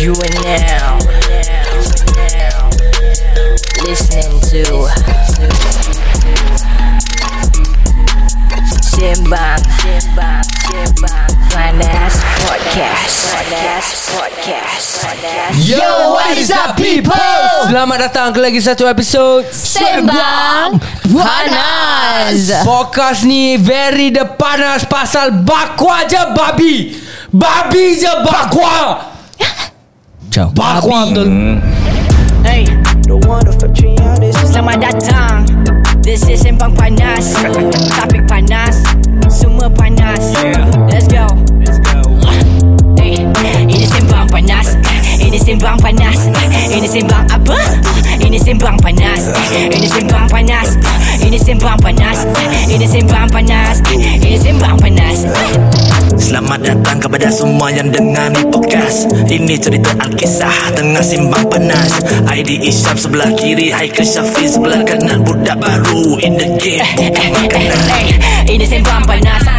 You are now. Listening to Simbang Panas Podcast Panas Podcast. Yo, what is up people? Selamat datang ke lagi satu episod Sembang Panas. Podcast ni very the panas pasal bakwa je babi. Babi je bakwa Ciao Bakwa betul Hey. Selamat datang. This is Sembang Panas. Topik panas. Semua panas. Let's go. Hey, Ini Sembang Panas. Ini Sembang Panas. Ini Sembang apa? Ini Sembang Panas Ini Sembang Panas Ini Sembang Panas Ini Sembang Panas Ini Sembang Panas Selamat datang kepada semua yang dengar ni podcast Ini cerita Alkisah tengah simbang panas ID Isyam sebelah kiri Haikal Syafiq sebelah kanan Budak baru in the game bukan makanan Eh, Ini sembang panas Ah,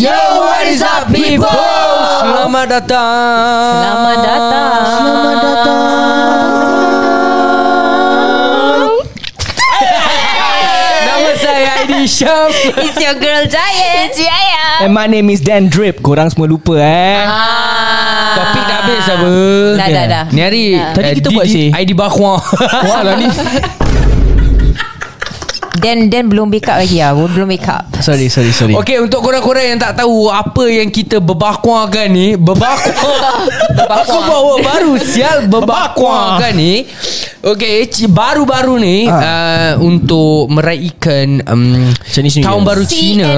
Yo, what is up people? Selamat datang. Selamat datang. Selamat datang. Nama saya Aidi Syam. It's your girl Giant It's Yaya And my name is Dan Drip. Korang semua lupa eh? Ah. Topik dah habis apa? Dah dah dah. Ni hari Tadi kita buat sih. ID bakwa Wah lah ni Dan Dan belum make up lagi lah. Belum make up. Sorry sorry sorry. Okey untuk korang-korang yang tak tahu Apa yang kita berbakuakan ni Berbakwa Aku bawa baru sial. Berbakuakan ni. Okey ci- Baru-baru ni uh, Untuk meraihkan um, Chinese New Tahun Year. baru Cina.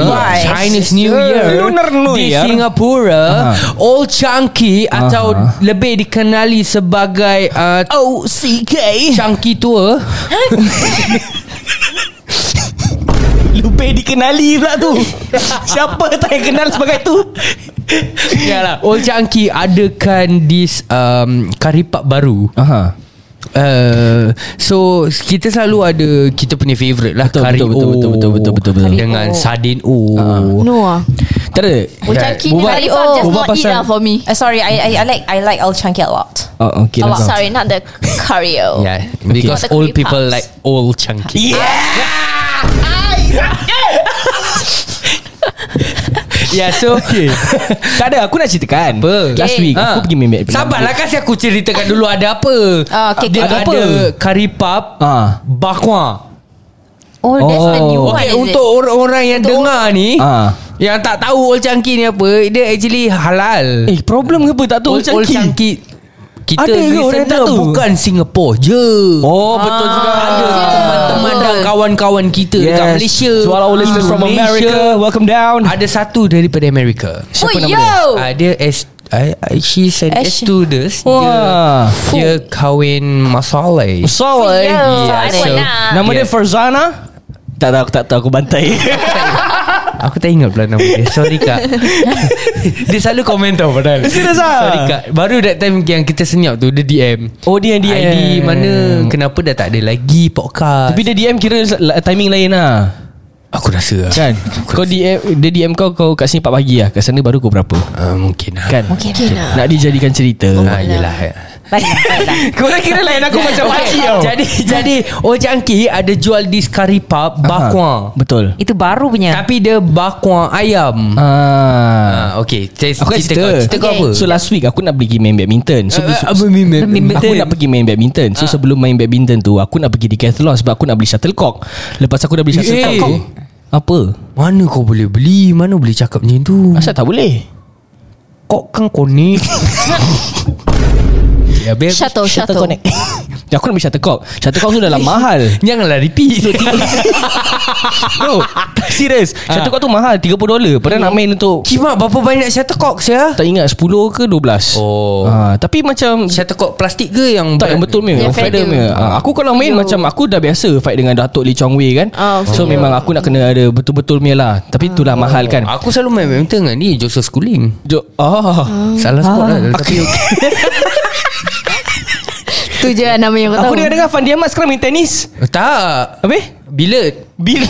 Chinese New. Year Lunar New Di Year. Singapura. Aha. Old Chunky Atau lebih dikenali sebagai uh, OCK Chunky tua Lupa dikenali pula tu. Siapa tak yang kenal sebagai tu? Yalah. Old Chunky adakan This um, Karipap baru. Aha. Uh, so kita selalu ada kita punya favourite lah Betul, kari betul, betul, O betul, betul, betul, betul, betul. dengan O. sardin O. No ah. Tak ada. Old Ya, Chunky Bubat- ni Khalifah just not eat pasal- lah for me. Uh, sorry, I, I I like I like Old Chunky a lot. Oh okay Oh, lah sorry, not the choreo. yeah because the old people like old chunky yeah so Okay Tak ada aku nak ceritakan Apa? Last week Aku Ha. pergi main Sabarlah kasih aku ceritakan dulu ada apa Ah, okay, Dia ada Apa? kari pap Ah. Bakwa Oh, that's the new Oh. one. Okay untuk orang-orang yang dengar ni Ah. Yang tak tahu old chunky ni apa Dia actually halal Eh problem ke apa tak tahu Old, old chunky kita Ada ke orang tahu? bukan Singapore je? Oh betul juga. Ada teman-teman dan kawan-kawan kita dekat Malaysia. To all our listeners from. America. Welcome down. Ada satu daripada Amerika Siapa Oh, nama yo. dia? uh, Dia S I, I, She's an Ash- stewardess Wah. Dia, dia kahwin masalai. Soleh Yo, Yeah, I so-. Nama dia Yeah. Farzana? Tak tahu aku tak tahu. Aku bantai Aku tak ingat pula nama dia. Sorry kak. Dia selalu komen tau padahal. Serius ah? Sorry kak. Baru that time yang kita senyap tu Dia DM Oh dia yang DM ID mana? Kenapa dah tak ada lagi podcast? Tapi dia DM kira timing lain lah Aku rasa lah Kan? Kau DM Dia DM kau Kau kat sini 4 pagi lah Kat sana baru kau berapa? Uh, Mungkin lah Kan? Mungkin lah. Nak dijadikan cerita. Ah, yelah. ya. Baiklah, baiklah. Kau kira lain aku macam Okay, makcik tau. Jadi Jadi Oh Jangki Ada jual this curry pub Bakwa Betul. Itu baru punya. Tapi dia bakwa ayam. Ah. Ah, okay. Saya Aku cerita cerita. kau. Kau apa? So last week Aku nak pergi main badminton. So, Eh, so- apa main badminton? Aku nak pergi main badminton. So sebelum main badminton tu Aku nak pergi Decathlon Sebab aku nak beli shuttlecock. Lepas aku dah beli shuttlecock Eh. Apa? Mana kau boleh beli? Mana boleh cakap macam tu? Asal tak boleh? Kau kan konik Ya biar Shuttle, shuttle. connect. Aku nak beli shuttlecock Shuttlecock tu dah lah mahal. Janganlah repeat. Bro Serius Shuttlecock tu mahal 30 dolar. Padahal nak main untuk Kimak berapa banyak shuttlecock saya Tak ingat 10 ke 12 Oh. ha, Tapi macam Shuttlecock plastik ke yang tak yang betul punya Yang feather punya. Ha, Aku kalau main macam Aku dah biasa Fight dengan Datuk Lee Chong Wei kan. Oh, So okay. memang aku nak kena ada Betul-betul punya lah. Tapi itulah mahal kan. Aku selalu main badminton dengan ni Joseph Schooling. Jo, oh. Salah sport lah Tapi Tu je nama yang kau Aku tahu. dengar dengar Fandi Ahmad sekarang main tenis. Tak. Apa? Billiard Bil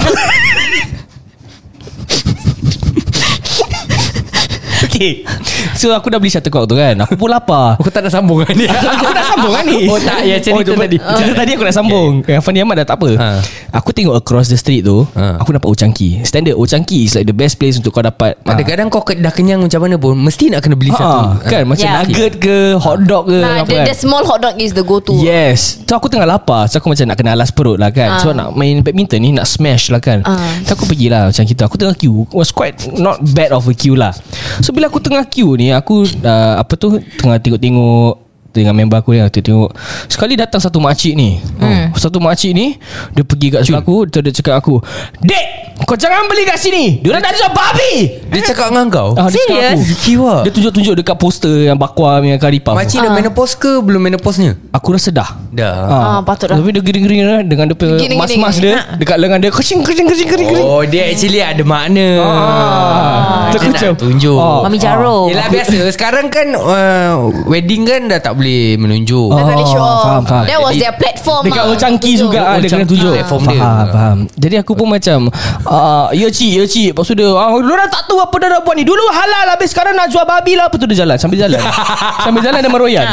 Okay So aku dah beli shuttlecock tu kan. Aku pun lapar. Aku tak nak sambung dengan dia Aku nak sambung kan ni. Oh tak. Ya cerita Oh, tadi. Cerita tadi aku nak sambung. Yang Fandi Ahmad dah tak apa. Ha. Aku tengok across the street tu Ha. Aku dapat Chang Kee. Standard Old Chang Kee is like the best place Untuk kau dapat ha. Kadang-kadang kau ke- dah kenyang macam mana pun Mesti nak kena beli satu. ha, Kan? Macam Ya. nugget ke Hot dog ke Nah, apa the, kan? the small hot dog is the go-to. Yes. So aku tengah lapar. So aku macam nak kena alas perut lah kan. Ah. Sebab nak main badminton ni Nak smash lah kan. Ah. So aku pergilah macam kita Aku tengah queue. Was quite not bad of a queue lah. So bila aku tengah queue ni Aku uh, Apa tu Tengah tengok-tengok dengan member aku ni Aku tengok Sekali datang satu makcik ni. Hmm. Satu makcik ni Dia pergi kat sebelah aku Dia, dia cakap aku Dek Kau jangan beli kat sini. Dia dah jual babi. Dia cakap dengan kau? Ah, dia cakap aku. Kiwa. Dia tunjuk-tunjuk dekat poster Yang bakwa punya kari puff. Makcik dah menopause ke Belum menopause-nya? Aku rasa dah. Dah. Ah, patut dah. Tapi dia gering-gering lah Dengan dia mas-mas dia Dekat lengan dia kecing kecing kecing kecing Oh dia actually ada makna. Ah, Dia tu nak tunjuk. Ah. Mami Jaro Yelah biasa. Sekarang kan uh, Wedding kan dah tak boleh menunjuk. Tak boleh show. off. faham, faham. That was their platform. Dekat ah, Old untuk juga ah, Old Dia kena tunjuk. platform dia. Faham faham. Jadi aku pun macam uh, Ya cik Ya cik. Lepas tu dia ah, Diorang tak tahu apa dia dah buat ni. Dulu halal Habis sekarang nak jual babi lah. Apa tu dia jalan? Sambil jalan? Sambil jalan dia meroyan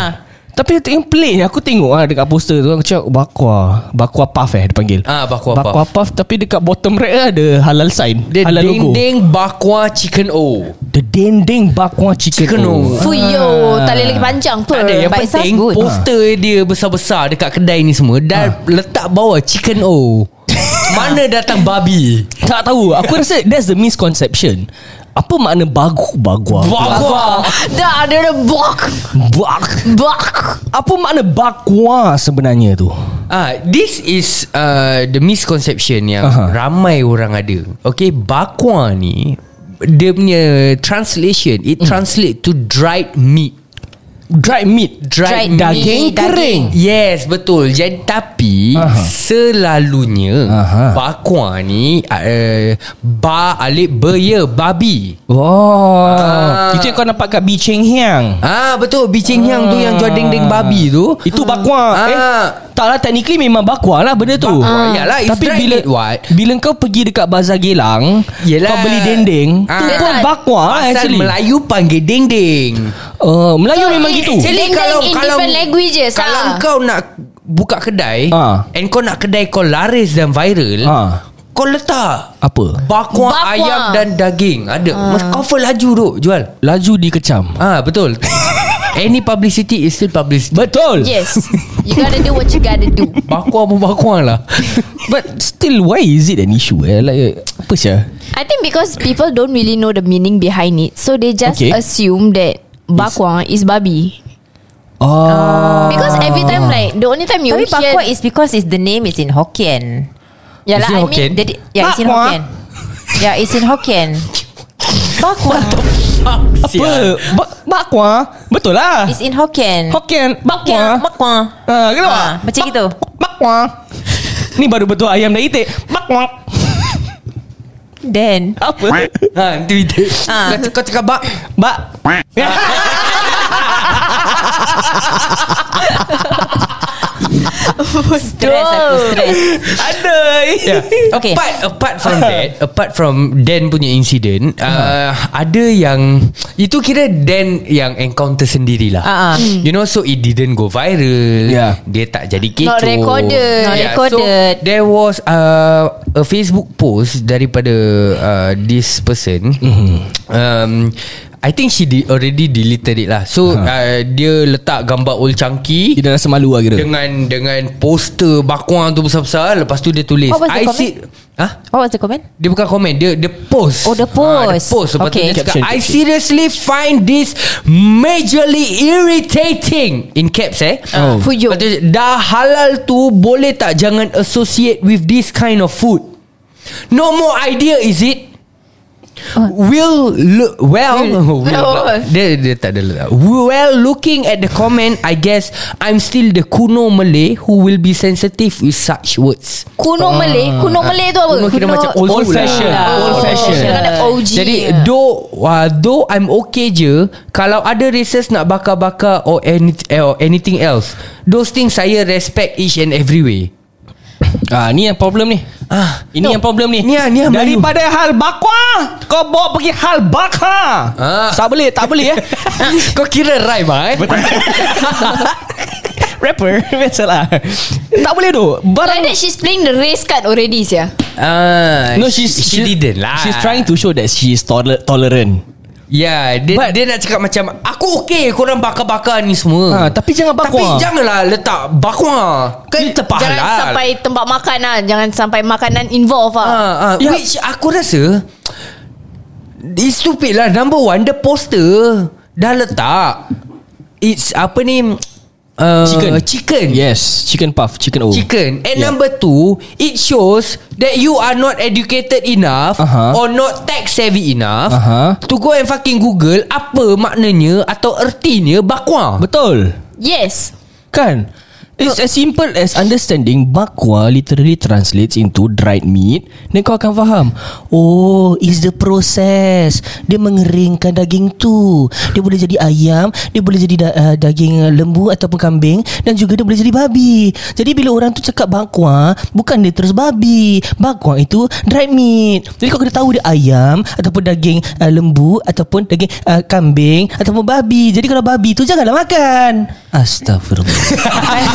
Tapi yang pelik Aku tengok ah dekat poster tu Aku cakap bakwa Bakwa puff eh dia panggil. Ah, bakwa Bakwa puff Tapi dekat bottom right lah Ada halal sign Dia Halal logo. ding-ding bakwa chicken O. The dendeng bakwa chicken, Chicken O. O. Fuyo, tali lagi panjang. Tak ada Yang But it sounds penting good. Poster dia besar-besar Dekat kedai ni semua Dan letak bawah chicken O. Mana datang babi? Tak tahu. Aku rasa that's the misconception Apa makna bagu bagua? Bakwa Dah ada ada bak. Bak. Bak. Apa makna bakwa sebenarnya tu? Ah, this is uh, the misconception yang Aha. ramai orang ada. Okay, bakwa ni dia punya translation it translate to dried meat. Dried meat. Dried, Dried Daging meat, kering. Yes, betul. Jadi tapi Aha. selalunya Aha. bakwa ni uh, ba alif be ya babi. Oh. Ah. Itu yang kau nampak kat Bi Cheng Hiang. Ah betul Bicing Hiang tu yang jual deng-deng babi tu. Itu bakwa. Ah. Eh, tak lah technically memang bakwa lah benda tu. Bakwa, yalah, it's Tapi dried bila meat, what? bila kau pergi dekat bazar Gelang, Yelah. kau beli dendeng, Ah. tu pun bakwa lah Asal actually. Melayu panggil deng-deng. Uh, Melayu memang it's gitu. Dendeng in different languages, Kalau ah. kau nak buka kedai Ah. and kau nak kedai kau laris dan viral, Ah. kau letak Apa? bakwa, Bakwa. ayam dan daging ada. Mas kau full laju tu jual. Laju dikecam. Ah betul. Any publicity is still publicity. Betul. Yes. You gotta do what you gotta do. Bakwa pun bakwa lah. But still why is it an issue eh? Like apa sih? I think because people don't really know the meaning behind it, so they just Okay. assume that bakwa is babi. Oh. Because every time like the only time you Tapi hear bakwa is because is the name is in Hokkien. yeah, Is it like, I Hokkien? mean, Jadi, yeah, it's in Bakwa. Hokkien. Yeah, it's in Hokkien. Bakwa. Apa? Ba- bakwa? Betul lah. It's in Hokkien. Hokkien. Hokkien. Bakwa. Bakwa. Ah, kenapa? Ah, macam gitu. Bakwa. Ni baru betul ayam dah itik. Bakwa. Then. Apa? ha, itu itu. Ah. Kau, kau cakap bak. Bak. Stress aku stress. Aduh. Yeah. Okay. Apart apart from that, apart from Dan punya incident, uh, ada yang itu kira Dan yang encounter sendirilah. Ah, ah. You know, so it didn't go viral. Yeah. Dia tak jadi kecoh. Not recorded. Not Yeah, recorded. So there was uh, a Facebook post daripada uh, this person. Mhm. Um, I think she de- already deleted it lah. So uh, dia letak gambar Old Chunky Dia dah rasa malu lah kira dengan dengan poster bakuang tu besar-besar lepas tu dia tulis What was the I comment? see Hah? What was the comment? Dia bukan komen Dia dia post Oh, the Dia post. post Lepas Okay. tu dia cakap Caption, I caption. seriously find this Majorly irritating In caps eh Oh. For you tu, Dah halal tu Boleh tak Jangan associate with this kind of food No more idea is it Will look well, will, Oh. dia dia tak ada. Well looking at the comment I guess I'm still the kuno Malay who will be sensitive with such words. Kuno Malay Kuno Malay tu apa? Kuno kira macam old Old lah. fashion lah. Old Oh, fashion kira-kira OG Jadi though uh, though I'm okay je kalau ada races nak bakar-bakar or any or anything else those things saya respect each and every way. Ah, ni yang problem ni. Ah, Ini no. yang problem ni. Ni yang- ni yang Melayu. Daripada hal bakwa, kau bawa pergi hal bakar. Ah. Tak boleh, tak boleh eh. Kau kira rhyme ah eh? Rapper Biasalah Tak boleh tu Barang Like that she's playing the race card already sia. Ah, No she's she, didn't lah. She's trying to show that she is toler- tolerant Yeah, dia, But- dia nak cakap macam aku okey korang bakar-bakar ni semua. ha, Tapi jangan bakwa Tapi janganlah letak bakwa. Kan tepat Jangan halal. sampai tempat makan lah Jangan sampai makanan involve lah Ah, ah, Ya. Which aku rasa It's stupid lah Number one The poster Dah letak It's apa ni uh, Chicken. Chicken. Yes Chicken puff Chicken O. Chicken. And Yeah. number two It shows That you are not educated enough Aha. Or not tech savvy enough Aha. To go and fucking google Apa maknanya Atau ertinya Bakwa. Betul. Yes. Kan It's as simple as understanding bakwa literally translates into dried meat. Then kau akan faham. Oh, is the process. Dia mengeringkan daging tu. Dia boleh jadi ayam, dia boleh jadi da- uh, daging uh, lembu ataupun kambing dan juga dia boleh jadi babi. Jadi bila orang tu cakap bakwa, bukan dia terus babi. Bakwa itu dried meat. Jadi kau kena tahu dia ayam ataupun daging uh, lembu ataupun daging uh, kambing ataupun babi. Jadi kalau babi tu janganlah makan. Astagfirullah.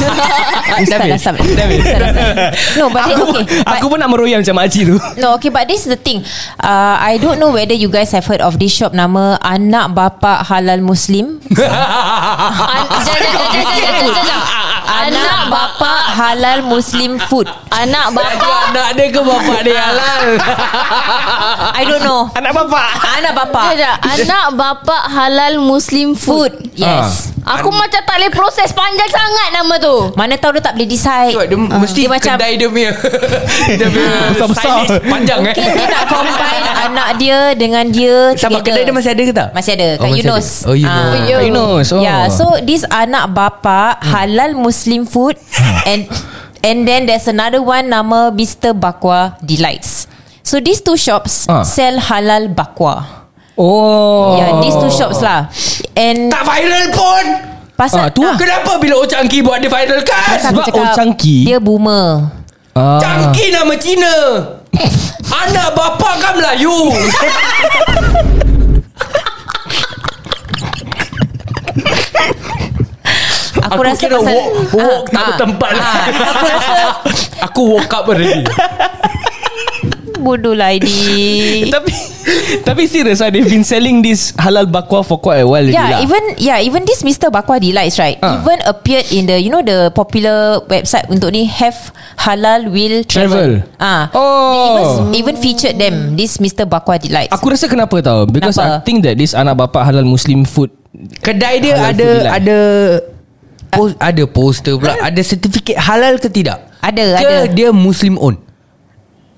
Dah Ustaz dah No but then, aku, okay but, aku pun nak meroyan macam makcik tu. No okay but this is the thing. Uh, I don't know whether you guys have heard of this shop Nama Anak Bapa Halal Muslim. An- Jangan jangan jangan jangan jangan Anak Bapa Halal Muslim Food Anak bapa anak dia ke bapak dia halal I don't know Anak bapa Anak Bapa Anak bapa halal Muslim food Yes Aku macam tak boleh proses Panjang sangat nama tu Mana tahu dia tak boleh decide Dia mesti dia macam kedai dia punya Dia punya Besar-besar. Panjang eh Mungkin dia nak combine Anak dia Dengan dia together. kedai dia masih ada ke tak? Masih ada Kat Oh, masih Yunus ada. Oh, Yunus. Ah. Oh. Yunus oh. Yeah, so this anak bapa halal Muslim food and and then there's another one nama Mr Bakwa Delights. So these two shops Ah. sell halal bakwa. Oh Yeah, these two shops lah. And Tak viral pun pasal Ah, tu lah. Kenapa bila Oh Changki buat dia viral kan? Sebab Chunky. Dia boomer. ah. Changki nama Cina Anak bapa kan Melayu Aku, rasa kira pasal walk, walk tak Ah, bertempat lah ah, Aku rasa Aku woke up already bodoh lah ini. Tapi Tapi serious lah They've been selling this Halal bakwa For quite a while Yeah, lah even yeah, even this Mr. Bakwa Delights, right? Ah. Even appeared in the you know the popular website untuk ni have halal will travel. Ah, Oh. they even, even featured them this Mr. Bakwa Delights. Aku rasa kenapa tau Because Kenapa? I think that This anak bapa halal Muslim food Kedai dia Halal ada. Ada post, Ada poster pula Ada sertifikat halal ke tidak? Ada, ke ada. dia Muslim own?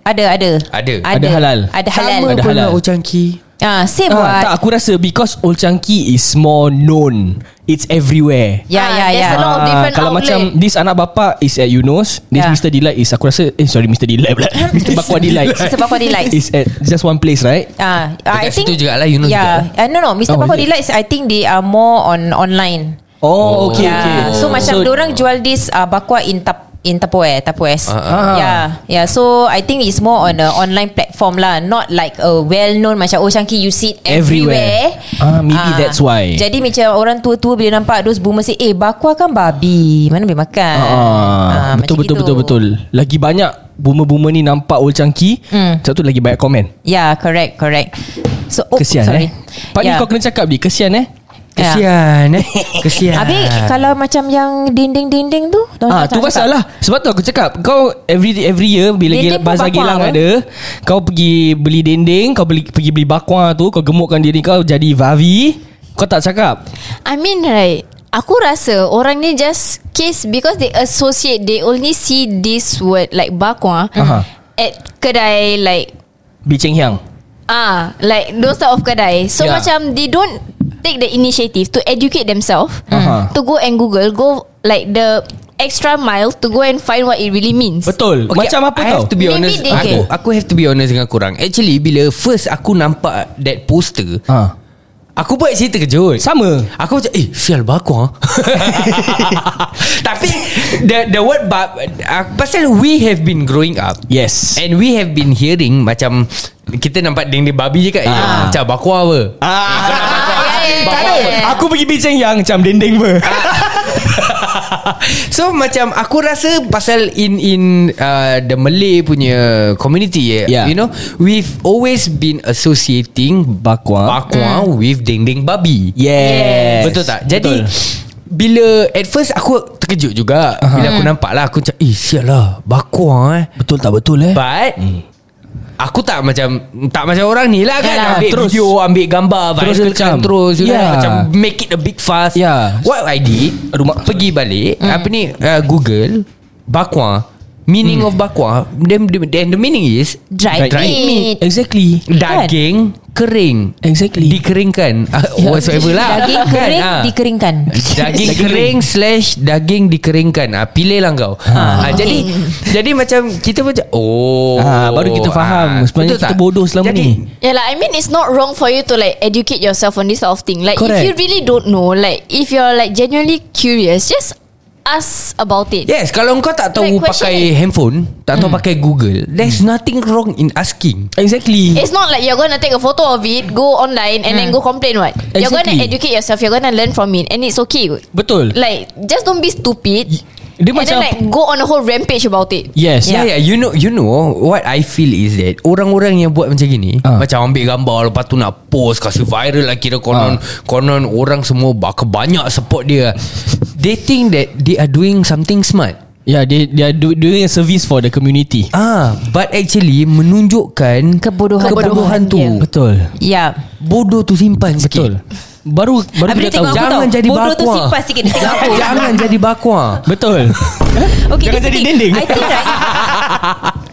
ada ada Ada. Ada halal. Ada halal. Sama Ada pun halal. Oh Changki Ah, same ah, what? Tak aku rasa Because Old Chunky is more known It's everywhere Ya, Ah, ya, there's ya. a lot of Ah, Kalau outlet. macam This anak bapa Is at Eunos This Yeah. Mr. Delight is Aku rasa Eh sorry Mr. Delight pula Mr. Bakwa Delight Mr. Bakwa Delights. Is at just one place right Ah, I Dekat think situ jugalah, Eunos Yeah, uh, no no, Mr. Oh, Bakwa? Delights I think they are more on online. Oh, okay, yeah. okay. So macam so, orang jual this uh, bakwa in tap in Tupperware, Tupperware. Ah, ah. Yeah, yeah. So I think it's more on a online platform lah, not like a well known macam oh Chunky you see it everywhere. Everywhere. Ah, maybe that's why. Jadi macam orang tua-tua bila nampak those boomer say, "Eh, bakwa kan babi. Mana boleh makan?" Ah, Ah, betul betul gitu. betul betul. Lagi banyak boomer-boomer ni nampak Old Chunky, Hmm. satu lagi banyak komen. Yeah, correct, correct. So oh, Kesian sorry. eh Pak ni Yeah. kau kena cakap di Kesian eh Kesian eh? Kesian. Habis kalau macam yang dinding-dinding tu Ah, tu pasal lah. Sebab tu aku cakap Kau every every year Bila Dinding gila, Bazar Gilang ada Kau pergi beli dinding Kau beli pergi beli bakwa tu Kau gemukkan diri kau Jadi Vavi Kau tak cakap? I mean right Aku rasa orang ni just case because they associate they only see this word like bakwa Aha. at kedai like Biceng Hiang ah like those type of kedai. So Yeah. macam they don't take the initiative to educate themselves Aha. to go and Google go like the extra mile to go and find what it really means. Betul Okay, Macam apa I tau have to be Maybe honest they aku, can. aku have to be honest dengan korang Actually bila first aku nampak That poster ha. Aku buat cerita kejut. Sama. Aku macam Eh sial baku ah. Tapi The the word bab uh, Pasal we have been growing up. Yes. And we have been hearing Macam Kita nampak dinding babi je kat ah. Macam baku apa? Ah, Tak ada. Aku pergi Biceng Hiang Macam dinding ber So macam Aku rasa Pasal in in uh, The Malay punya Community eh, Yeah. You know We've always been Associating Bakwa Bakwa With dinding babi Yes Betul tak? Jadi Betul. Bila At first aku terkejut juga uh-huh. Bila aku nampak lah Aku macam Eh sial lah Bakwa eh Betul tak betul eh But Aku tak macam Tak macam orang ni lah kan. Yalah, Ambil terus. video Ambil gambar Terus macam, Terus you know, yeah. Macam make it a big fuss Yeah. What I did Rumah- Pergi balik Apa ni uh, Google Bakwa Meaning of bakwa then, then the meaning is Dried Dried meat. Exactly. Daging Kering Exactly Dikeringkan uh, Yeah. Whatsoever lah Daging Kan, kering ah. dikeringkan Daging kering slash daging dikeringkan. Ah pilih lah kau. Ah, jadi jadi macam kita macam oh Ah, baru kita faham. Sebenarnya betul kita tak? bodoh selama jadi, ni. Yeah, like I mean, it's not wrong for you to like educate yourself on this sort of thing. Like, Correct. if you really don't know, like, if you're like genuinely curious, just ask about it. Yes, kalau kau tak tahu Like, pakai it. handphone, tak tahu pakai Google, there's nothing wrong in asking. Exactly It's not like you're gonna take a photo of it, go online, and then go complain. What? You're gonna Exactly. educate yourself. You're gonna learn from it, and it's okay. Betul Like, just don't be stupid. Dia and macam then like go on a whole rampage about it. Yes Yeah, yeah, you know, you know what I feel is that orang-orang yang buat macam gini, Ah. macam ambil gambar lepas tu nak post kasih viral lah kira konon konon orang semua bak banyak support dia. They think that they are doing something smart. Yeah they, they are do, doing a service for the community Ah, but actually menunjukkan Kebodohan. kebodohan tu. dia. Betul Ya Bodoh tu simpan Betul sikit. Baru baru Habis dia kita tahu Jangan tau jadi Bodoh tu bakwa. simpan sikit Dia tengok aku Jangan jadi bakwa. Betul Okay Jangan jadi dinding. I think right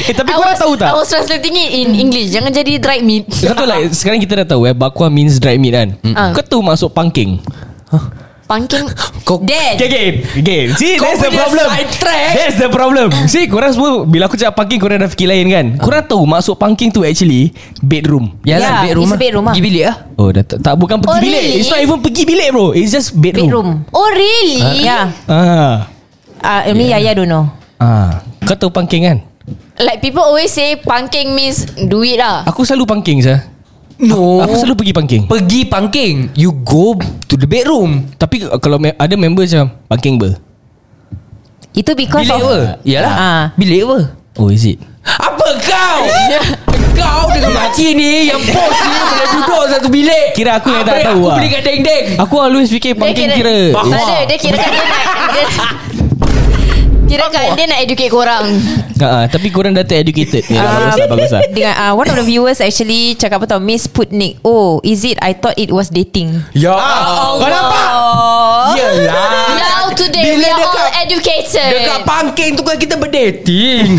Eh tapi was, tahu tak I was translating it in English. Jangan jadi dried meat. Kau tahu like Sekarang kita dah tahu eh Bakwa means dried meat kan. Kau tahu masuk pangking Pumpkin. Kau Dead Okay okay Okay See Kau that's the problem. That's the problem See korang semua Bila aku cakap pangking Korang dah fikir lain kan Korang tahu Masuk pangking tu actually Bedroom Yalah, Yeah, bedroom it's lah. bedroom lah. Pergi bilik lah. Oh dah tak, tak bukan pergi Oh, bilik really? It's not even pergi bilik bro It's just bedroom, Bedroom Oh really? Ya Ah, uh, Ini Yaya don't know ah. Kau tahu pangking kan Like people always say pumpkin means duit lah. Aku selalu pangking sah No. Aku selalu pergi pangking Pergi pangking You go to the bedroom Tapi kalau me- ada member macam Pangking ber Itu because Bilik of apa? Yalah Ah. Bilik apa? Oh is it Apa kau? kau dengan makcik ni Yang bos ni Boleh duduk satu bilik Kira aku yang tak Apa tahu Aku lah. beli kat deng-deng Aku always fikir pangking kira Tak ada Dia kira dia nak dia, Kira kan dia nak educate korang. Ah, ah, Tapi korang dah ter-educated ya, Ah, Bagus lah bagus lah. Dengan uh, one of the viewers actually cakap apa tau Miss Putnik oh is it? I thought it was dating. Ya Allah. Kau nampak? Yelah. Now today Bila We are dekat- all educated. Dekat pangking tu kan kita berdating.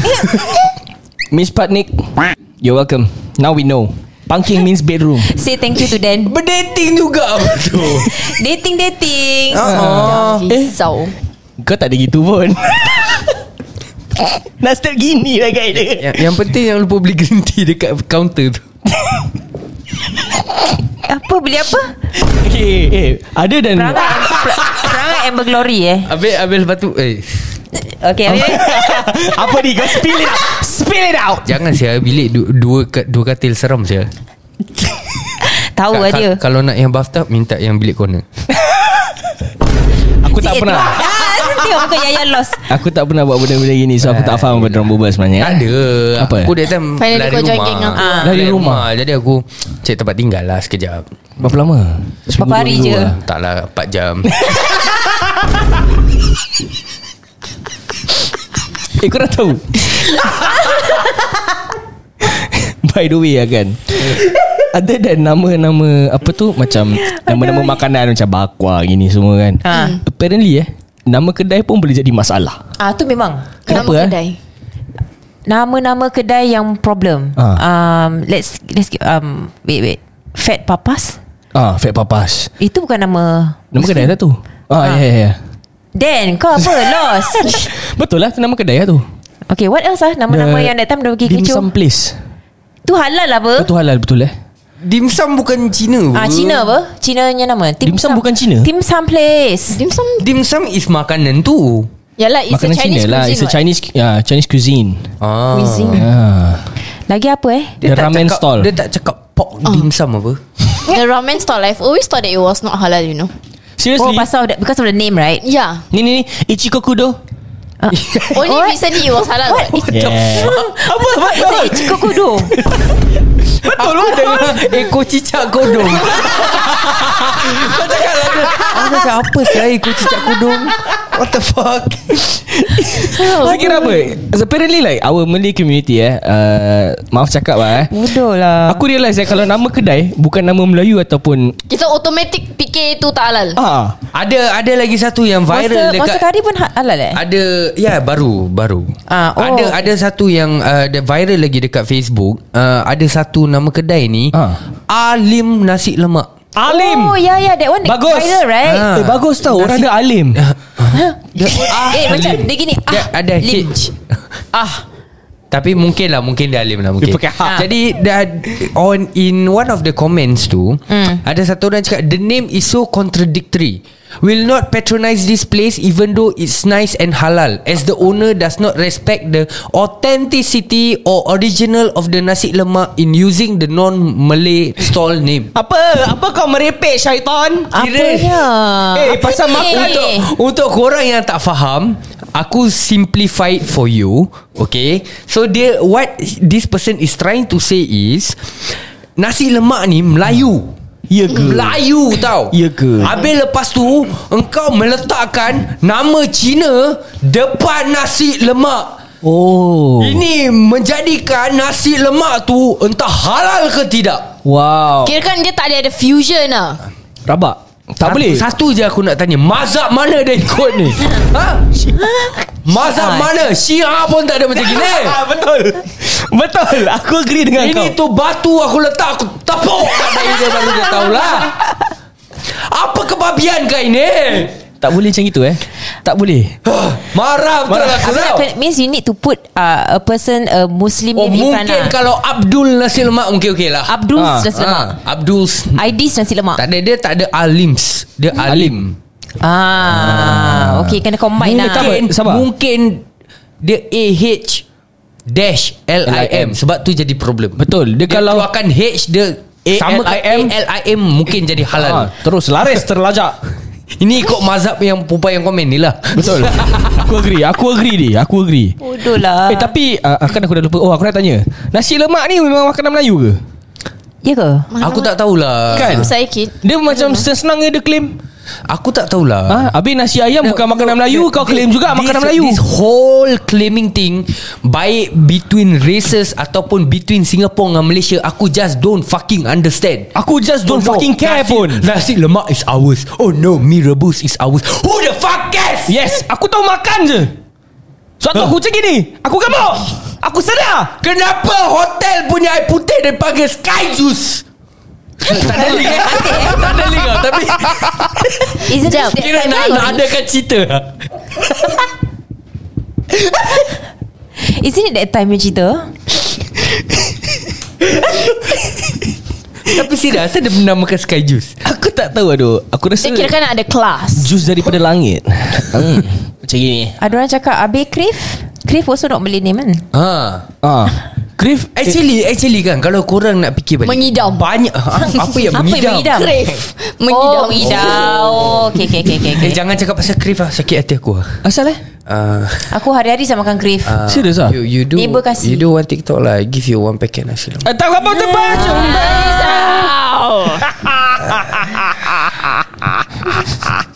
Miss Patnik You're welcome. Now we know. Pangking means bedroom. Say thank you to Dan. Berdating juga betul dating dating. Oh. Risau Kau tak ada gitu pun. Nak step gini lah guys. Dia yang, yang penting yang lupa beli green tea dekat counter tu. Apa beli apa? Okay eh, Ada dan perangai perangai Amber Glory eh? Habis, habis lepas tu Eh. Okay okay Apa? Ni? Kau spill it out. Spill it out. Jangan saya bilik du, dua ka- dua katil seram saya. tahu lah dia. Kalau nak yang bathtub minta yang bilik corner. Aku tak Si- pernah Ah, Tengok muka Yaya lost Aku tak pernah buat benda-benda gini So aku tak faham apa Diorang berbual sebenarnya Tak ada Apa? Aku that time Finally lari rumah aku. Ah. Lari rumah? Jadi aku Cek tempat tinggal lah sekejap Berapa lama? Berapa hari je? lah. Tak lah 4 jam Eh korang tahu By the way lah kan Ada dan nama-nama Apa tu? Macam Nama-nama makanan Macam bakwa Gini semua kan. Ah. Apparently eh Nama kedai pun boleh jadi masalah. Ah tu memang. Kenapa Nama eh? kedai. Nama-nama kedai yang problem. Ah. um, Let's let's um, Wait wait. Fat Papas? Ah, Fat Papas. Itu bukan nama Nama kedai tak tu. Ah, Ah. ya ya ya. Dan kau apa? Lost. Betul lah tu nama kedai lah tu. Okay what else lah Nama-nama The yang that time Dah pergi Dim kecoh? Sum Place. Tu halal lah apa? Betul halal betul eh Dim sum bukan Cina. Ah Cina apa? Cina nya nama. Dim Sum bukan Cina? Dim Sum Place. Dim sum Dim sum is makanan tu. Yalah it's Makanan a Chinese Cina lah. cuisine It's a what? Chinese uh, Chinese cuisine. Ah. Cuisine. ah. Lagi apa eh? The tak ramen cakap, stall. Dia tak cakap pork dim sum apa? The ramen stall I've always thought that it was not halal you know. Seriously? Oh pasal the, Because of the name right? Yeah. Ni ni ni. Ichikokudo Only recently it was halal what? Yeah. Apa? Apa? Cikgu kudu Betul lah. Ekor cicak kodong Kau cakap lah Aku macam apa saya ekor cicak kodong What the fuck? Saya kira apa? So, Apparently like Our Malay community eh uh, Maaf cakap lah eh. Bodoh lah. Aku realise eh Kalau nama kedai Bukan nama Melayu ataupun Kita automatic fikir itu tak halal. Ah, Ada ada lagi satu yang viral dekat monster curry pun ha- halal eh? Ada Ya baru Baru. Ah, oh. Ada ada satu yang uh, Ada viral lagi dekat Facebook. Uh, Ada satu nama kedai ni Ah. Alim Nasi Lemak Alim Oh ya ya That one Bagus. viral right Ah. Eh bagus tau Orang ada Alim Eh macam Dia gini Dia ah, ada lim. H Ah Tapi mungkin lah Mungkin dia alim lah mungkin Dia pakai ha. Jadi dah, on In one of the comments tu Hmm. Ada satu orang cakap The name is so contradictory Will not patronize this place Even though it's nice and halal As the owner does not respect The authenticity Or original Of the nasi lemak In using the non-Malay stall name Apa? Apa kau merepek syaitan? Apanya Eh, pasal Apa makan ni? Untuk Untuk korang yang tak faham Aku simplify it for you Okay So dia What this person is trying to say is Nasi lemak ni Melayu Ya ke? Melayu tau. Ya ke? Habis lepas tu Engkau meletakkan Nama Cina Depan nasi lemak. Oh. Ini menjadikan nasi lemak tu Entah halal ke tidak? Wow. Kira kan dia tak ada ada fusion lah. Rabak Tak Satu- boleh. Satu je aku nak tanya Mazhab mana dia ikut ni? Ha? Mazhab mana? Syiah pun tak ada macam gini. Betul. Betul. Aku agree dengan kau. Ini tu batu aku letak Aku tepuk. Kat dahi dia Baru dia tahulah. Apa kebabian kau ini Tak boleh macam itu eh Tak boleh Marah betul Marah. aku tau means you need to put uh, a person a Muslim Oh name in front mungkin lah. kalau Abdul nasi lemak Mungkin okey lah Abdul Ah, nasi lemak. Ah, Abdul Aidis nasi lemak. Tak ada dia tak ada Alims Dia Alim Ah, okay kena combine lah. Mungkin Sabar. Mungkin Dia AH Dash L-I-M Sebab tu jadi problem Betul. Dia Dia, kalau- keluarkan H Dia sama ke A-L-I-M. A-L-I-M Mungkin jadi halal ah, Terus laris terlajak Ini ikut mazhab yang perempuan yang komen ni lah Betul Aku agree Aku agree ni Aku agree Bodoh lah. Eh tapi uh, Kan aku dah lupa Oh aku nak tanya Nasi lemak ni Memang makanan Melayu ke? Ya ke? Aku tak tahulah Kan? Saya kid Dia macam senang dia claim Aku tak tahulah. Ha? Habis nasi ayam bukan makanan Melayu Kau claim juga This- makanan Melayu? This whole claiming thing Baik between races Ataupun between Singapore dengan Malaysia Aku just don't fucking understand. Aku just don't no. fucking care nasi, pun. Nasi lemak is ours. Oh no Mi rebus is ours. Who the fuck cares? Yes Aku tahu makan je. Sebab tu aku macam gini Aku gemuk Aku sedar. Kenapa hotel punya air putih Dia panggil Sky Juice Tak ada link. Eh? Tak ada link Tapi Isn't Kira nak, nak adakan cerita. Isn't it that time yang cerita? Tapi serius Asal dia menamakan Sky Juice? Aku tak tahu aduh. Aku rasa Dia kira kan ada kelas Jus daripada langit. Hmm. Macam gini Ada orang cakap Abe Crave? Crave also not Malay name kan? Ha. Ah, Crave Actually Actually kan Kalau korang nak fikir balik Mengidam. Banyak ha, Apa yang Apa mengidam, yang mengidam? Crave Oh, Mengidam mengidam. Oh, okay, okay, okay, okay. Eh jangan cakap pasal crave lah Sakit hati aku lah Asal eh uh, Aku hari-hari saya makan crave. uh, Serious ah? you, you do Neighbour kasih. You do one TikTok lah I Give you one packet nasi lemak Eh, Tak apa tempat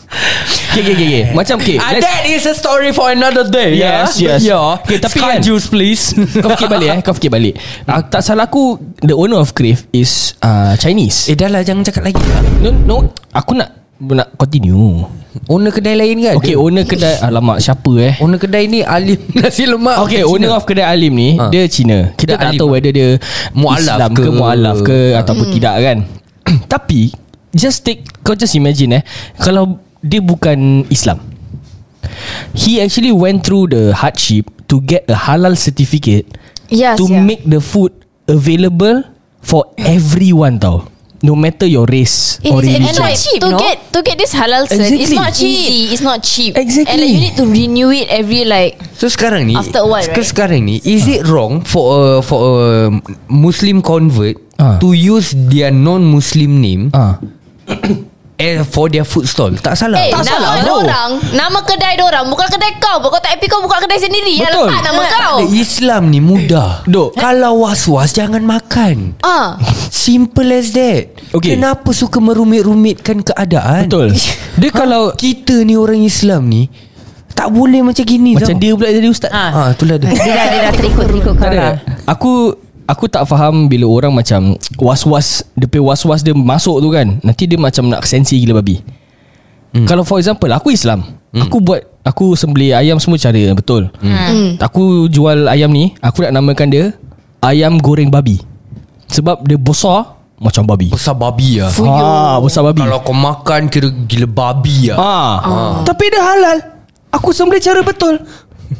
Okay, okay, okay, okay. Macam okay, let's, that is a story for another day. Yes, yeah? yes. Yeah. Okay, tapi Sky kan- juice, please. Kau fikir balik eh Kau fikir balik uh, Tak salah aku The owner of Crave Is uh, Chinese eh, dah lah. Jangan cakap lagi. No no Aku nak Nak continue Owner kedai lain kan? Okay owner kedai Alamak siapa eh Owner kedai ni alim nasi lemak. Okay Cina. owner of kedai Alim ni Ha. Dia Cina Kita Kedai tak Alim. tahu whether dia Mu'alaf Islam ke, ke. Mu'alaf ke Ataupun tidak kan Tapi Just take Kau just imagine eh Kalau Dia bukan Islam He actually went through the hardship To get a halal certificate Yes To yeah. make the food Available For everyone tau No matter your race Eh, Or is it- religion it's not cheap, to no? get to get this halal cert, it's Exactly. not easy. It's not cheap. Exactly. And like, you need to renew it every like. So sekarang ni After a while, sek- right? Sekarang ni Is it wrong For a For a Muslim convert Ah. To use their non-Muslim name Ah, eh, For their food stall Tak salah Eh, tak nama salah, bro. orang, nama kedai orang bukan kedai kau. Kau tak happy kau buka kedai sendiri. Ya Betul. letak nama kau. Eh, Islam ni mudah Dok. Kalau was-was Jangan makan Ah, Simple as that Okay. Kenapa suka merumit-rumitkan keadaan Betul Dia kalau Kita ni orang Islam ni Tak boleh macam gini Macam tau. dia pula jadi ustaz Ah. ha, Itulah dia Dia dah, dia dah terikut-terikut kau. Aku Aku tak faham Bila orang macam Was-was punya was-was dia masuk tu kan Nanti dia macam nak sensi gila babi. Hmm. Kalau for example Aku Islam. Hmm. Aku buat Aku sembelih ayam semua cara Betul. Hmm. Aku jual ayam ni Aku nak namakan dia Ayam goreng babi. Sebab dia besar Macam babi. Besar babi lah Ah, besar babi. Kalau kau makan Kira gila babi lah ah. Tapi dia halal. Aku sembelih cara betul.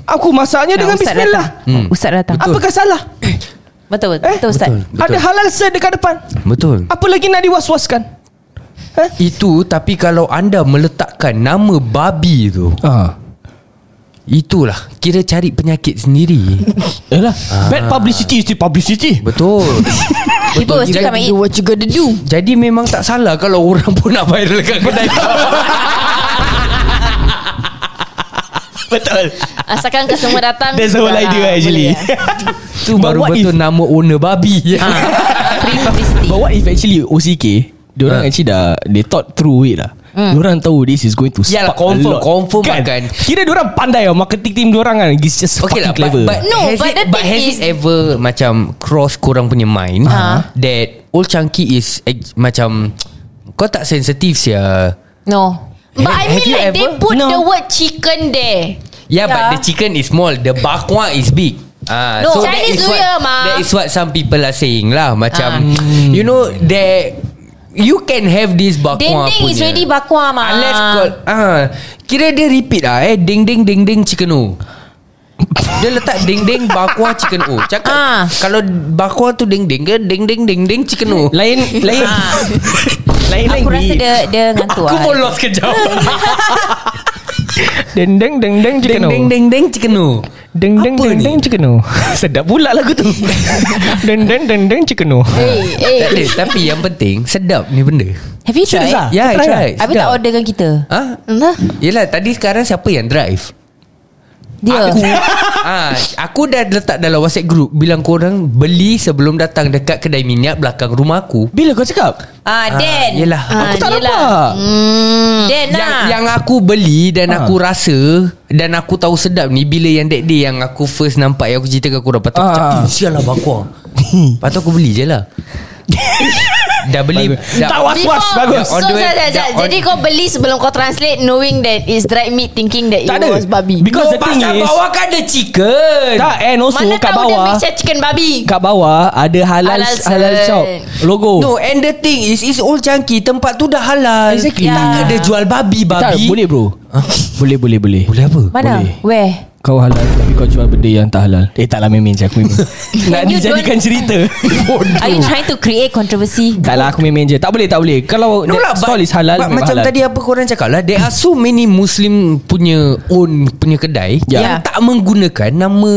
Aku masaknya dengan Ustaz bismillah. datang. Ustaz datang. Apakah salah? Betul, betul, Eh? betul Ustaz. Betul, betul. Ada halal set dekat depan Betul Apa lagi nak diwas-waskan? Eh? Itu tapi kalau anda meletakkan nama babi tu Ah. Itulah Kira cari penyakit sendiri Yalah Bad publicity is still publicity Betul People will still come and eat. do what you gotta do. Jadi memang tak salah Kalau orang pun nak viral kat kedai Betul Asalkan customer datang. That's the whole idea lah, actually lah. Itu But baru betul if- nama owner babi Free publicity. But what if actually OCK Diorang Ah. actually dah They thought through it lah Diorang tahu this is going to Yalah, spark confirm, a lot confirm kan? akan. Kira diorang pandai tau Marketing team diorang kan It's just Okay fucking lah but, clever but No, has but it, the but thing has is- it ever Macam Cross korang punya mind That Old Chunky is eh, Macam Kau tak sensitif sia No. But Have- I mean like they ever? put No. the word chicken there. Yeah, but Yeah. the chicken is small The bakwa is big Ah, No, that Chinese is New what, Year, ma. That is what some people are saying lah Macam Ah. You know That You can have this bakwa Dendeng punya is already bakwa mah. Unless kau ah, Kira dia repeat lah eh Ding ding ding ding chicken o Dia letak ding ding bakwa chicken o Cakap Ah. Kalau bakwa tu ding ding ke Ding ding ding ding chicken o Lain Lain Lain Aku rasa dia dia ngantuk. Aku ah. pun lost kejap Deng deng deng deng chicken ding ding ding chicken o Deng deng deng ni? deng chicken o Sedap pula lagu tu Deng deng deng deng chicken o Hey, hey. Tak ada Tapi yang penting Sedap ni benda Have you tried? Serious ah? Ya, I Try try Habis tak orderkan kita? Ha? Yelah tadi sekarang siapa yang drive? Dia. Aku ah, Aku dah letak dalam whatsapp group Bilang korang Beli sebelum datang Dekat kedai minyak Belakang rumah aku Bila kau cakap Ah, Dan. Yelah Ah, Aku tak yelah. nampak Dan yang, lah. yang aku beli Dan Ah. aku rasa Dan aku tahu sedap ni Bila yang that day Yang aku first nampak Yang aku cerita ke korang Lepas tu aku Ah. cakap "Eh, Sial lah bakwa Lepas tu aku beli je lah Dah beli dah, Tak was-was Bagus On So, the way- jap, jap, jap. on- Jadi kau beli sebelum kau translate knowing that it's dried meat thinking that Tak it ada was babi. Because No, the thing is bawah kan ada chicken Tak and also Mana kat tahu dia bawah mixture chicken babi. Kat bawah Ada halal Halal Halal, shop Logo No and the thing is It's all chunky Tempat tu dah halal Exactly. Takkan dia jual babi Tak Babi boleh bro Boleh boleh boleh Boleh apa? Mana? Boleh. Where? Kau halal Tapi kau jual benda yang tak halal? Eh taklah main-main je Aku main Nak dijadikan cerita. Are you trying to create controversy? Taklah aku main-main je. Tak boleh tak boleh. Kalau No lah stall is halal but Macam halal. tadi apa korang cakap lah There are so many Muslim punya Own punya kedai Ya. Yang tak menggunakan Nama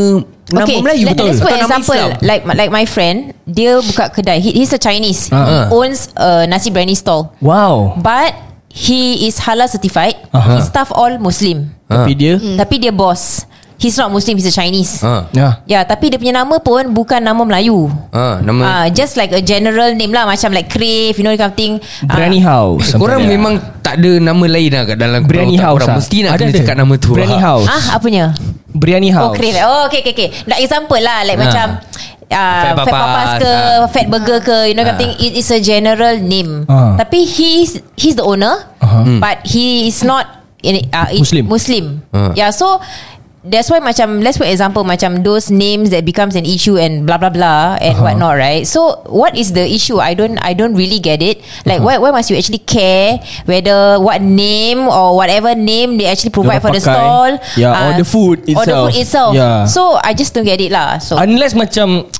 nama Melayu let, betul. Let's put example Islam? Like like my friend Dia buka kedai. He, He's a Chinese. He owns a nasi biryani stall. Wow. But He is halal certified. Aha. His staff all Muslim. Tapi dia? Tapi dia boss He's not Muslim He's a Chinese Ha. Ya Ya tapi dia punya nama pun Bukan nama Melayu Ha, nama Ah, Just like a general name lah Macam like Crave You know kind of thing Ah, Biryani House something Korang that. memang tak ada nama lain lah kat dalam otak House korang. lah. Mesti nak Ada, kena ada. cakap nama tu Biryani lah. House Ah apanya Biryani House Oh Crave Oh okay okay okay Like example lah Like Ha. macam Uh, Fat fat Papas, papas ke ah. Fat burger ke You know Ah. kind of thing It is a general name Ah. Tapi he's He's the owner Aha. But he is not in, uh, it- Muslim. Muslim Ah. Yeah so That's why macam Let's for example Macam those names That becomes an issue And blah blah blah And Uh-huh. whatnot right So what is the issue I don't I don't really get it Like why, why must you actually care Whether What name Or whatever name They actually provide Diorang for the pakai. stall Yeah, or Ah, the food Or the itself. food itself Yeah. So I just don't get it lah So Unless macam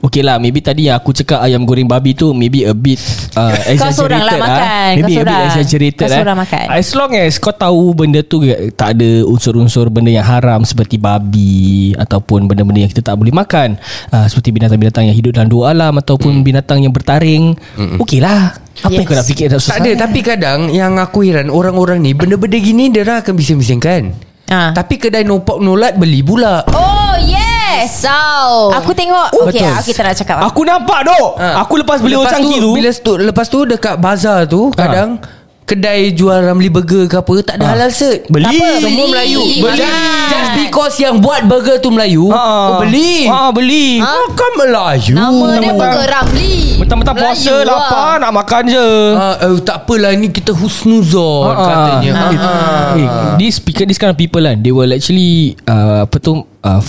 Okay lah Maybe tadi yang aku cakap Ayam goreng babi tu Maybe a bit uh, Kau seorang lah exaggerated makan. Maybe Kau a bit exaggerated Kau eh. seorang makan. As long as kau tahu Benda tu Tak ada unsur-unsur Benda yang haram Seperti babi Ataupun benda-benda yang kita tak boleh makan uh, Seperti binatang-binatang Yang hidup dalam dua alam Ataupun binatang yang bertaring Okay lah Apa yang Yes. kau nak fikir tak susah Tak ada Tapi kadang Yang aku heran Orang-orang ni Benda-benda gini Dia akan bising-bisingkan Ah. Tapi kedai no pork no lard Beli pula Oh yes Sau Aku tengok Okay betul. aku tak nak cakap. Aku nampak dok. Ha. Aku lepas beli Lepas Chang Kee tu bila tu Lepas tu dekat bazar tu Kadang Kedai jual Ramli burger ke apa Tak ada Ha. halal cert Beli. Apa, Semua Beli. Melayu Beli. just, just because yang buat burger tu Melayu oh, Beli Ah, beli Bukan Melayu Nama dia Burger Ramli Mentang-mentang puasa lah. lapar Nak makan je Ah, eh, tak apalah ni kita husnuzon Ah, katanya. ah. Ah. Eh, this because this kind of people kan, they will actually uh, apa tu uh,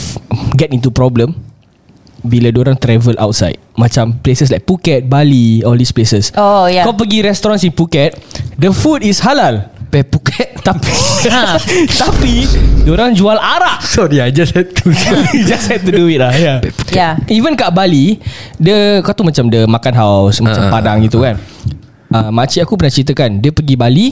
get into problem bila orang travel outside. Macam places like Phuket, Bali, all these places. Oh, yeah. Kau pergi restoran di Phuket, the food is halal. Pe Phuket. Tapi Tapi Diorang jual arak Sorry, I just had to. Just had to do it lah yeah. Yeah Even kat Bali Dia Kau tu macam Dia makan house Macam Ah. padang gitu kan uh, Makcik aku pernah ceritakan Dia pergi Bali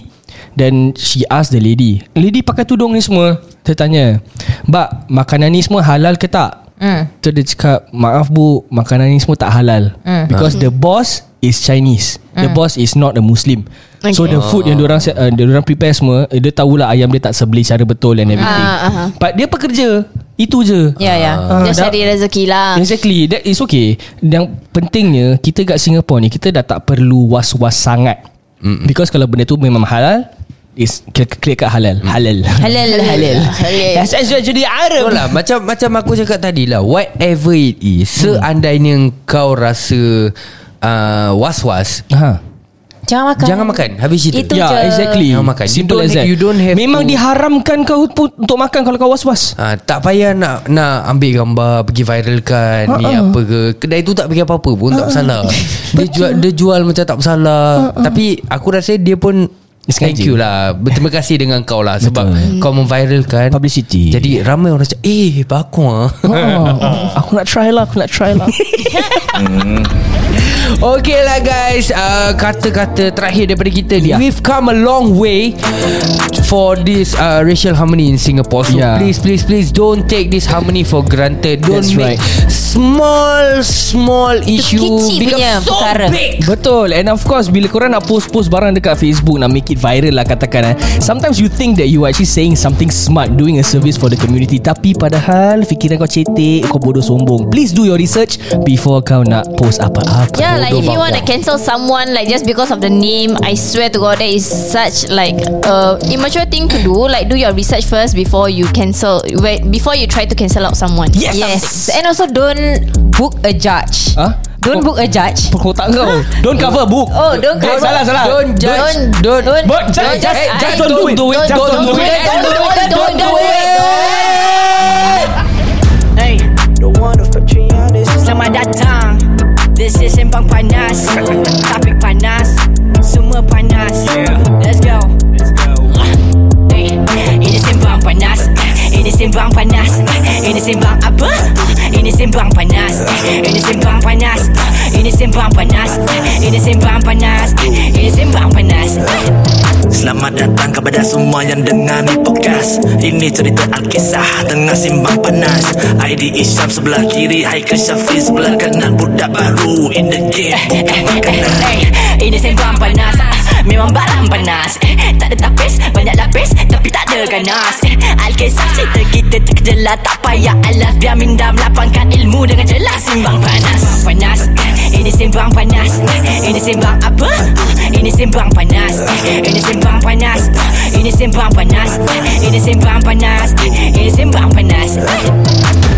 Dan she asked the lady Lady pakai tudung ni semua Dia tanya Mbak Makanan ni semua halal ke tak Hmm. Tu dia cakap Maaf bu Makanan ni semua tak halal. Hmm. Because the boss Is Chinese. The boss is not a Muslim. So Okay. the food yang diorang uh, Diorang prepare semua eh, Dia tahulah ayam dia tak sebeli Cara betul and everything. Ah, ah. But dia pekerja. Itu je. Yeah yeah Ah, Just dah- cari rezeki lah. Exactly. That is okay. Yang pentingnya Kita kat Singapore ni Kita dah tak perlu Was-was sangat. Mm-mm. Because kalau benda tu memang halal Is clear, clear kat halal. Halal. Halal. Halal. Halal. Saya sudah jadi Arab. Betul lah Macam macam aku cakap tadi lah Whatever it is Seandainya kau rasa uh, Was-was ha. Jangan makan. Jangan makan. Habis cerita. Itu Ya je. exactly. Jangan makan. You Simple don't- as that. you don't have Memang to- diharamkan kau pun Untuk makan Kalau kau was-was. Ha, tak payah nak nak ambil gambar pergi viralkan Ha, ni apa ke. Kedai tu tak pergi apa-apa pun tak bersalah. Dia jual dia jual macam tak bersalah. Tapi aku rasa dia pun Thank Sengaja. you lah Berterima kasih dengan kau lah Sebab Betul. kau memviralkan Publicity. Jadi ramai orang cakap Eh bakung ah oh, Aku nak try lah Aku nak try lah Okay lah guys uh, Kata-kata terakhir daripada kita ni Yeah. We've come a long way For this uh, racial harmony in Singapore So Yeah. please please please Don't take this harmony for granted Don't That's make right. Small Small issue kecil Become punya so perkara. big Betul And of course Bila korang nak post-post barang dekat Facebook Nak make it viral lah katakan eh. Sometimes you think that You are actually saying something smart Doing a service for the community Tapi padahal Fikiran kau cetek Kau bodoh sombong Please do your research Before kau nak post apa-apa Yeah, like if you want to cancel someone like just because of the name, I swear to God that is such like uh, immature thing to do. Like do your research first before you cancel. Wait, before you try to cancel out someone. Yes. Yes And also don't Book a judge Ha? Don't book a judge. Perkotak kau. Don't cover book. Oh, don't Eh, cover- Salah salah. Don't judge. Don't Don't Don't- just, I- just don't, do it. do it. Don't don't, do do it. it. Don't do it. Don't do it. Hey, Selamat datang. This is Sembang Panas. Topik panas. Semua panas. Let's go. Hey, Ini Sembang Panas. Ini Sembang panas. Ini sembang apa? Ini sembang panas. Ini sembang panas. Ini sembang panas. Ini sembang panas. Ini sembang panas. Selamat datang kepada semua yang dengar ni podcast. Ini cerita Alkisah tengah simbang panas. ID Isyam sebelah kiri Haikal Syafiq sebelah kanan. Budak baru in the game bukan makanan. Ini sembang panas Memang barang panas Eh, Tak ada tapis Banyak lapis Tapi tak ada ganas Eh, Alkisah cerita kita terkejelah Tak payah alas Biar minda melapangkan ilmu Dengan jelas Simbang panas panas Eh, Ini sembang panas Eh, Ini sembang apa? Ah, Ini sembang panas Eh, Ini sembang panas Ah, Ini sembang panas Eh, Ini sembang panas Eh, Ini sembang panas Eh,